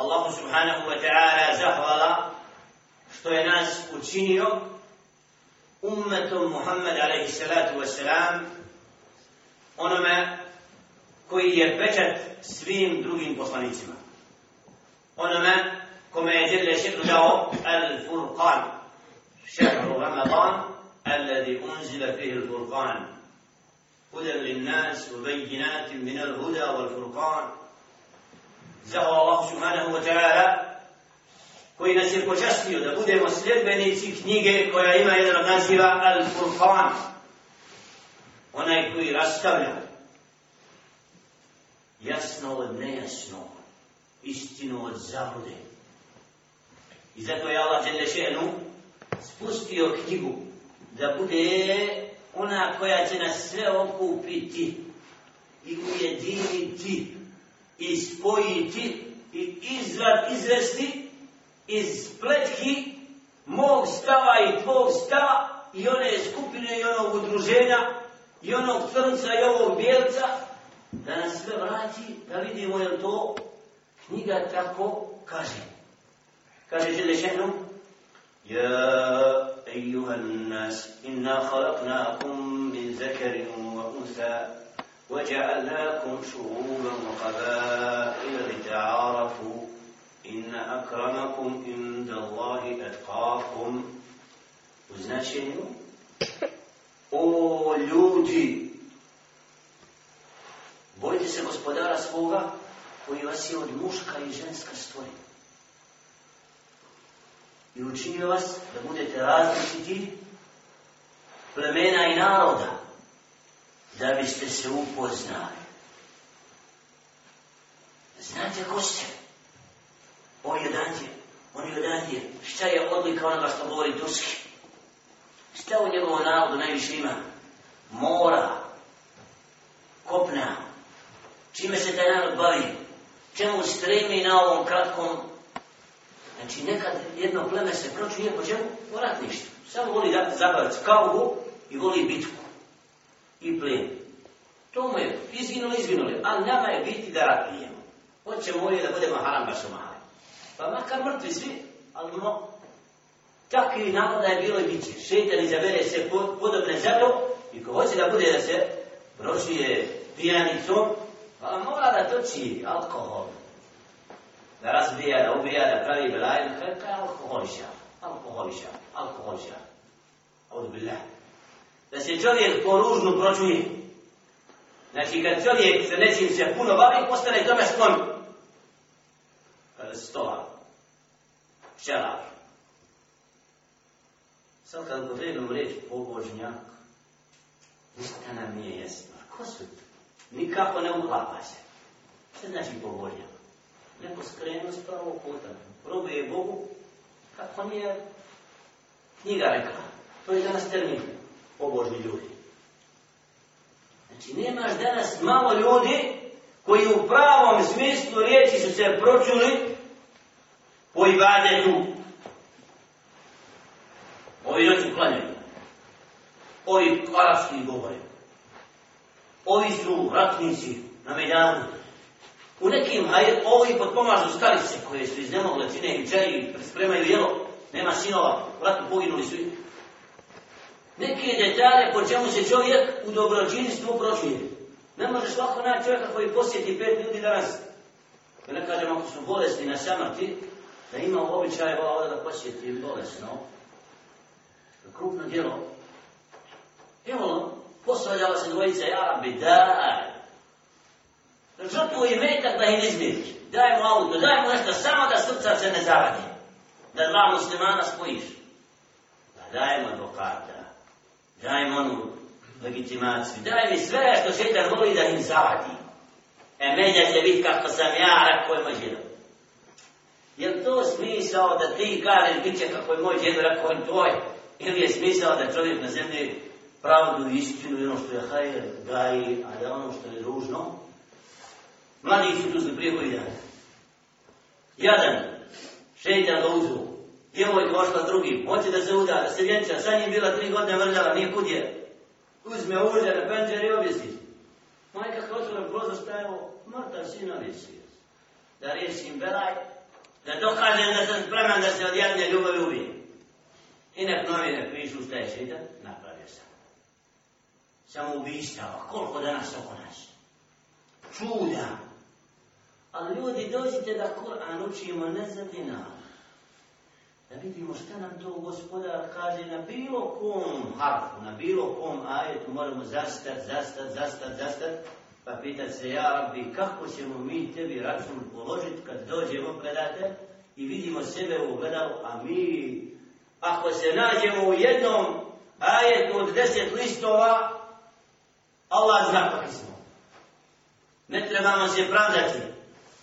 Allahu subhanahu wa ta'ala zahvala što je nas učinio ummetom Muhammed alaihi salatu wa salam onome koji je pečat svim drugim poslanicima. Onome kome je Jelle še'nu dao al-Furqan, šehru Ramadan, الذي أنزل فيه الفرقان هدى للناس وبينات من الهدى والفرقان zao Allah subhanahu wa ta'ala koji nas je počastio da budemo sljedbenici knjige koja ima jedan od naziva Al-Furqan. Onaj koji rastavlja jasno od nejasno istinu od zabude i zato je Allah Đelešenu spustio knjigu da bude ona koja će nas sve okupiti i ujediniti i spojiti i izrad izvesti iz pletki mog stava i tvog stava i one skupine i onog udruženja i onog crnca i ovog bijelca. Da nas sve vrati da vidimo je to knjiga tako kaže. Kaže Želešenu يا nas inna إنا خلقناكم من wa وأنثى وجعلناكم شعوبا وقبائل لتعارفوا إن أكرمكم عند الله أتقاكم وزناشينو O ljudi, bojite se gospodara svoga koji vas je od muška i ženska stvorio. i učinio vas da budete različiti plemena i naroda da biste se upoznali. Znate ko ste? On je odandje. On je odandje. Šta je odlika onoga što govori Turski? Šta u njegovom narodu najviše ima? Mora. Kopna. Čime se taj narod bavi? Čemu stremi na ovom kratkom Znači nekad jedno pleme se pročuje po čemu? u ratništvu. Samo voli da zabaviti kaugu i voli bitku. I plijen. To mu je izginuli, izginuli. Ali nama je biti da ratujemo. Hoćemo je da budemo haram baš umali. Pa makar mrtvi svi, ali no, takvi naroda je bilo i bit će. Šetan izabere se pod, podobne zato i ko hoće da bude da se brošuje pijanicom, pa mora da toči alkohol da razbija, da ubija, da pravi belaj, da je alkoholiša, alkoholiša, alkoholiša. Audu billah. Da se čovjek po ružnu pročuje. Znači, kad čovjek se nečim se puno bavi, postane tome sklon. Kada se stola. Šelar. Sad kad potrebno reći pobožnjak, ništa nam nije jasno. Ko su to? Nikako ne uklapa se. Što znači pobožnjak? neko skrenu s pravog puta. Robuje Bogu, kako nije knjiga rekla. To je danas termin pobožni ljudi. Znači, nemaš danas malo ljudi koji u pravom smislu riječi su se pročuli po ibadetu. Ovi noću klanjaju. Ovi arapski govore. Ovi su ratnici na Mejdanu. U nekim, a ovi potpomažu starice koje su iznemogle, cine i čeri, spremaju jelo, nema sinova, vratu poginuli su. Neke detalje po čemu se čovjek u dobročinstvu proširi. Ne možeš lako naći čovjeka koji posjeti pet ljudi danas. Da ne kažem ako su bolesni na samrti, da ima običaj vola da posjeti bolesno. Krupno djelo. Evo, posvađala se dvojica, ja bi daj, žrtvu i metak da im izmiriš. Daj mu auto, daj mu nešto, samo da srca se ne zavadi. Da dva muslimana spojiš. Da daj mu advokata. Daj im onu legitimaciju. Daj mi sve što šeitan voli da im zavadi. E međa će biti kako sam ja, rekao je moj djedo. Je to smisao da ti kažeš bit će kako je moj djedo, rekao je tvoj? Ili je smisao da čovjek na zemlji pravdu, i istinu i ono što je hajer, gaji, a da ono što je ružno, Mladi su tu prije koji dan. Jadan, šeitan ga uzu. Djevojka ošla drugi, hoće da se uda, da se vjenča. Sa njim bila tri godine vrljala, nije kud je. Uzme uđe na penđer i objesi. Majka kad otvore prozor mrtav sina visi. Da riješim belaj, Da dokažem da sam spreman da se od jedne ljubavi ubijem. I nek novine pišu šta je šeitan, napravio sam. Samo ubistava, koliko danas oko nas. Čuda. Ali ljudi, dođite da Kur'an učimo ne za dinar. Da vidimo šta nam to gospodar kaže na bilo kom harfu, na bilo kom ajetu, moramo zastat, zastat, zastat, zastat, pa pitat se, ja rabbi, kako ćemo mi tebi račun položiti kad dođemo predate i vidimo sebe u ogledalu, a mi, ako se nađemo u jednom ajetu od deset listova, Allah zna kakvi smo. Ne trebamo se pravdati,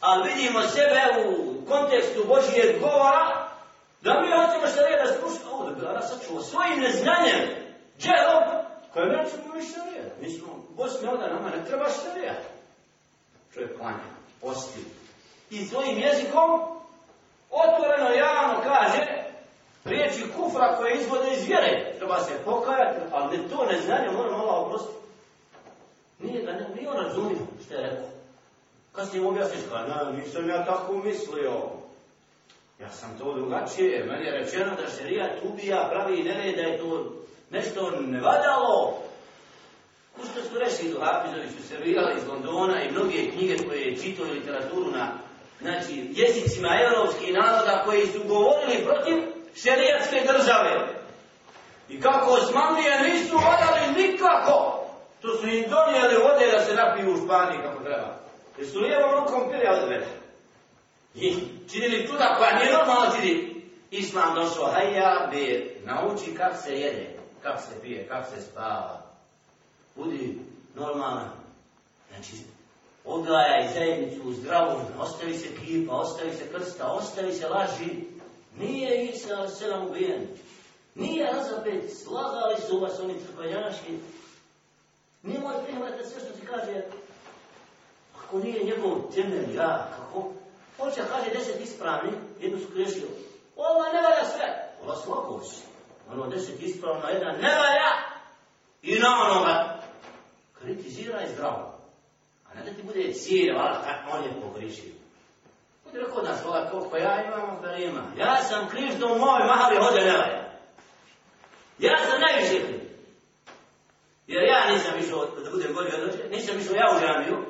ali vidimo sebe u kontekstu Božijeg govora, Da mi hoćemo šarija da spruška ovo, da bi Allah sačuva svojim neznanjem, dželom, koje nećemo mi šarija. Mi smo, Bosni ovdje nama ne treba šarija. Čovjek klanja, posti. I svojim jezikom, otvoreno javno kaže, riječi kufra koje izvode iz vjere. Treba se pokajati, ali ne to neznanje moramo Allah oprostiti. Nije da ne, nije on razumio što je rekao. Kad ste im objasniš, pa kada nisam ja tako mislio. Ja sam to drugačije, meni je rečeno da šerijat ubija, pravi nered, da je to nešto nevadalo. Ko su rešili do Hafizovi su servirali iz Londona i mnoge knjige koje je čitao literaturu na znači, jezicima evropskih naroda koji su govorili protiv šerijatske države. I kako Osmanlije nisu vadali nikako, to su im donijeli vode da se napiju u Španiji kako treba. Jer su lijevom rukom pili od. I činili čuda koja nije normalno čini. Islam došao, hajja bi nauči kak se jede, kak se pije, kak se spava. Budi normalan. Znači, odgajaj zajednicu u zdravu, ostavi se kipa, ostavi se krsta, ostavi se laži. Nije Isa selam ubijen. Nije razapet, slagali su vas oni crkvenjaški. Nije moj prihvat sve što ti kaže. Ako nije njegov temelj, ja, kako, Hoće kaže deset ispravni, jednu su grešio. Ova ne valja sve. Ova slabo si. Ono deset ispravno, jedan ne valja. I na onoga kritizira i zdravo. A ne da ti bude cijel, vala, on je pogrišio. Bude rekao da svoga koliko ja imam, da ima. Ja sam kriv što u mojoj mahali hode ne valja. Ja sam najviše kriv. Jer ja nisam išao, da budem bolji od oče, nisam išao ja u džamiju,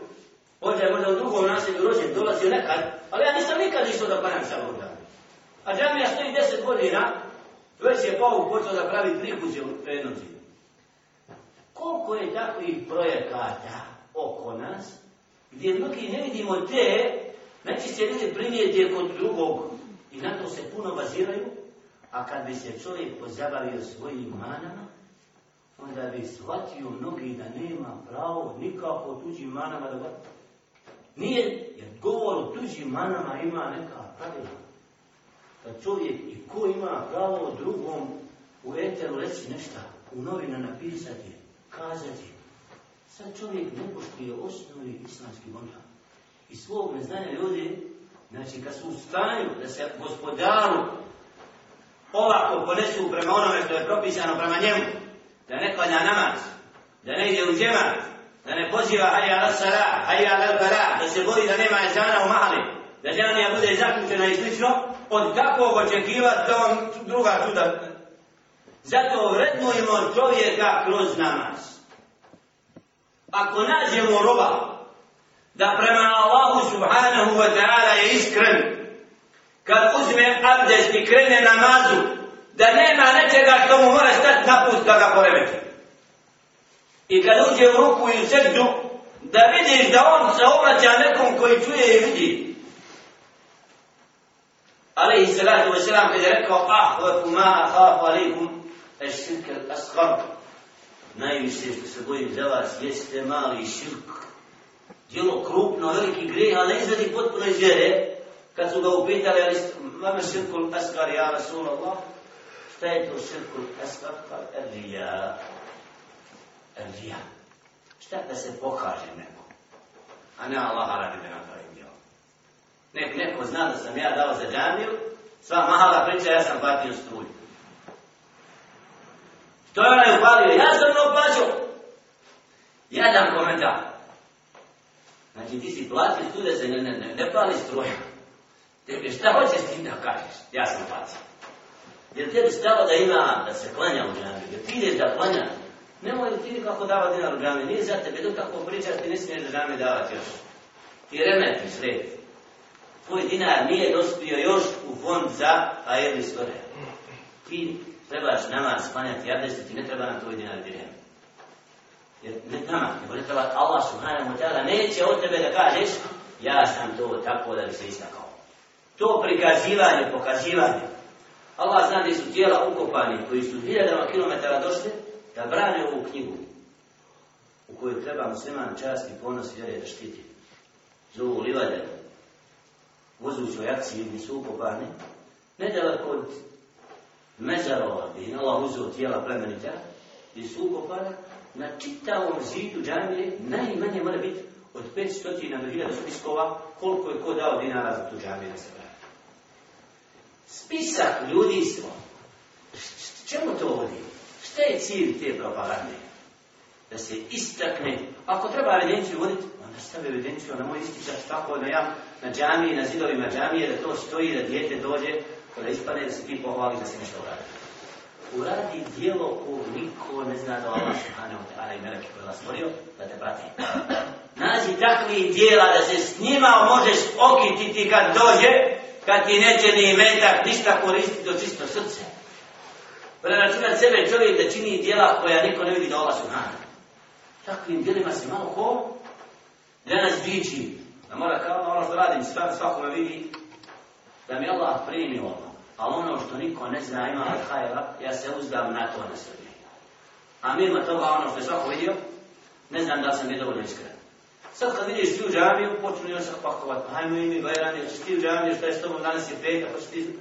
Ođe je možda u drugom naselju rođen, dolazio nekad, ali ja nisam nikad išao da klanjam sa ovom džamiju. A džamija stoji deset godina, već je Pauk počeo da pravi tri kuće u jednom zidu. Koliko je takvih projekata oko nas, gdje mnogi ne vidimo te, znači se ljudi primijeti kod drugog i na to se puno baziraju, a kad bi se čovjek pozabavio svojim manama, onda bi shvatio mnogi da nema pravo nikako tuđim manama da vrti. Nije, jer govor o tuđim manama ima neka pravila. Kad čovjek i ko ima pravo drugom u eteru reći nešto, u novina napisati, kazati, sad čovjek ne poštuje osnovi islamski monta. I svog neznanja ljudi, znači kad su u stanju da se gospodaru ovako ponesu prema onome što je propisano prema njemu, da ne klanja namaz, da ne ide u džemat, da ne poziva hajja ala sala, hajja ala bara, da se bori da nema ezana u mahali, da džanija bude zaključena i slično, od kakvog očekiva da on druga čuda. Zato vrednujemo čovjeka kroz namaz. Ako nađemo roba da prema Allahu subhanahu wa ta'ala je iskren, kad uzme abdest i krene namazu, da nema nečega što mu mora stati na put da ga poremeti. I kad uđe u ruku i u srđu, da vidiš da on se obraća nekom koji čuje i vidi. Ali i salatu wasalam kad je rekao, ah, vaku ma hafu alikum, es širke asgar. Najviše što se bojim za vas jeste mali širk. Djelo krupno, veliki greh, ali ne izvedi potpuno iz vjere. Kad su ga upitali, ali vama širkul asgar, ja Rasulallah, šta je to širkul asgar? Pa, erija. Rija. Šta da se pokaže neko? A ne Allah radi da napravim djelo. Nek neko zna da sam ja dao za džamiju, sva mahala priča, ja sam patio struju. To je onaj upalio? Ja sam ono plaćao. Jedan komentar. Znači ti si platio struju da se ne, ne, ne, ne pali struja. Tebi šta hoćeš ti da kažeš? Ja sam platio. Jer tebi stalo da ima, da se klanja u džamiju, jer ti ideš da klanjaš nemoj ti nikako davati dinar džami, nije za tebe, dok tako pričaš, ti ne smiješ da džami davati još. Ti remetiš sred. Tvoj dinar nije dospio još u fond za ajedni stvore. Ti trebaš nama spanjati abdest, ti ne treba na tvoj dinar direm. Jer ne nama, nego ne treba Allah subhanahu wa ta'ala neće od tebe da kažeš ja sam to tako da bi se istakao. To prikazivanje, pokazivanje. Allah zna da su tijela ukopani koji su hiljadama kilometara došli da brane ovu knjigu u kojoj treba musliman čast i ponos vjere da štiti. Zovu livade, vozući u akciji gdje su ukopani, nedaleko od mezarova gdje je Allah uzeo tijela plemenita, gdje su ukopana, na čitavom zidu džamije najmanje mora biti od 500 do 1000 spiskova koliko je ko dao dinara za tu džamiju da se. Spisak ljudi smo. Čemu to vodi? Šta je cilj te propagande? Da se istakne. Ako treba evidenciju voditi, onda stavi evidenciju na moj ističač tako da ja na džamiji, na zidovima džamije, da to stoji, da dijete dođe, da ispane, da se ti pohvali da se nešto uradi. Uradi dijelo ko niko ne zna da Allah subhanahu wa ta'ala i meleke koji vas stvorio, da te prati. Nazi takvih dijela da se s njima možeš okititi kad dođe, kad ti neće ni metak ništa koristiti do čisto srce. Preračunat sebe čovjek da čini djela koja niko ne vidi da Allah subhanahu. Takvim djelima se malo ko danas diči. Da mora kao ono što radim, svakome vidi da mi Allah primi ono. A ono što niko ne zna ima od hajera, ja se uzdam na to na sebi. A mimo toga ono što je svako vidio, ne znam da sam je dovoljno iskren. Sad kad vidiš ti u džamiju, počinu još pakovat, pa hajmo i mi jer ti u džamiju, šta je s tobom, danas je peta, hoćeš ti...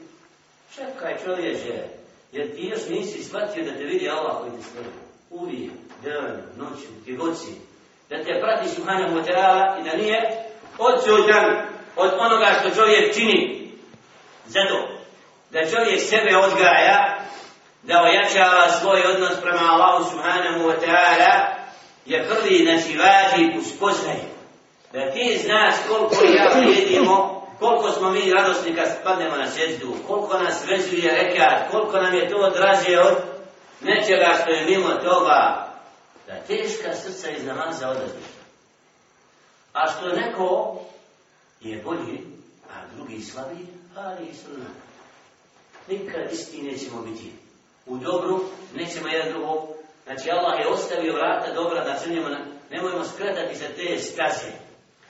Čekaj čovječe, jer ti još nisi shvatio da te vidi Allah koji ti stoji. Uvijek, dan, noću, ti god si. Da te prati Subhanahu wa ta'ala i da nije odsuđan od onoga što čovjek čini. Zato, da čovjek sebe odgaja, da ojačava svoj odnos prema Allahu Subhanahu wa ta'ala, je prvi, znači, vađi u. Da ti znaš koliko ja vrijedimo, koliko smo mi radosni kad spadnemo na sjećdu, koliko nas vezuje rekat, koliko nam je to draže od nečega što je mimo toga, da teška srca iz namaza odaziš. A što neko je bolji, a drugi slabiji, ali i sunna. Nikad isti nećemo biti. U dobru nećemo jedan drugog Znači Allah je ostavio vrata dobra da crnjemo, nemojmo skretati za te skaze.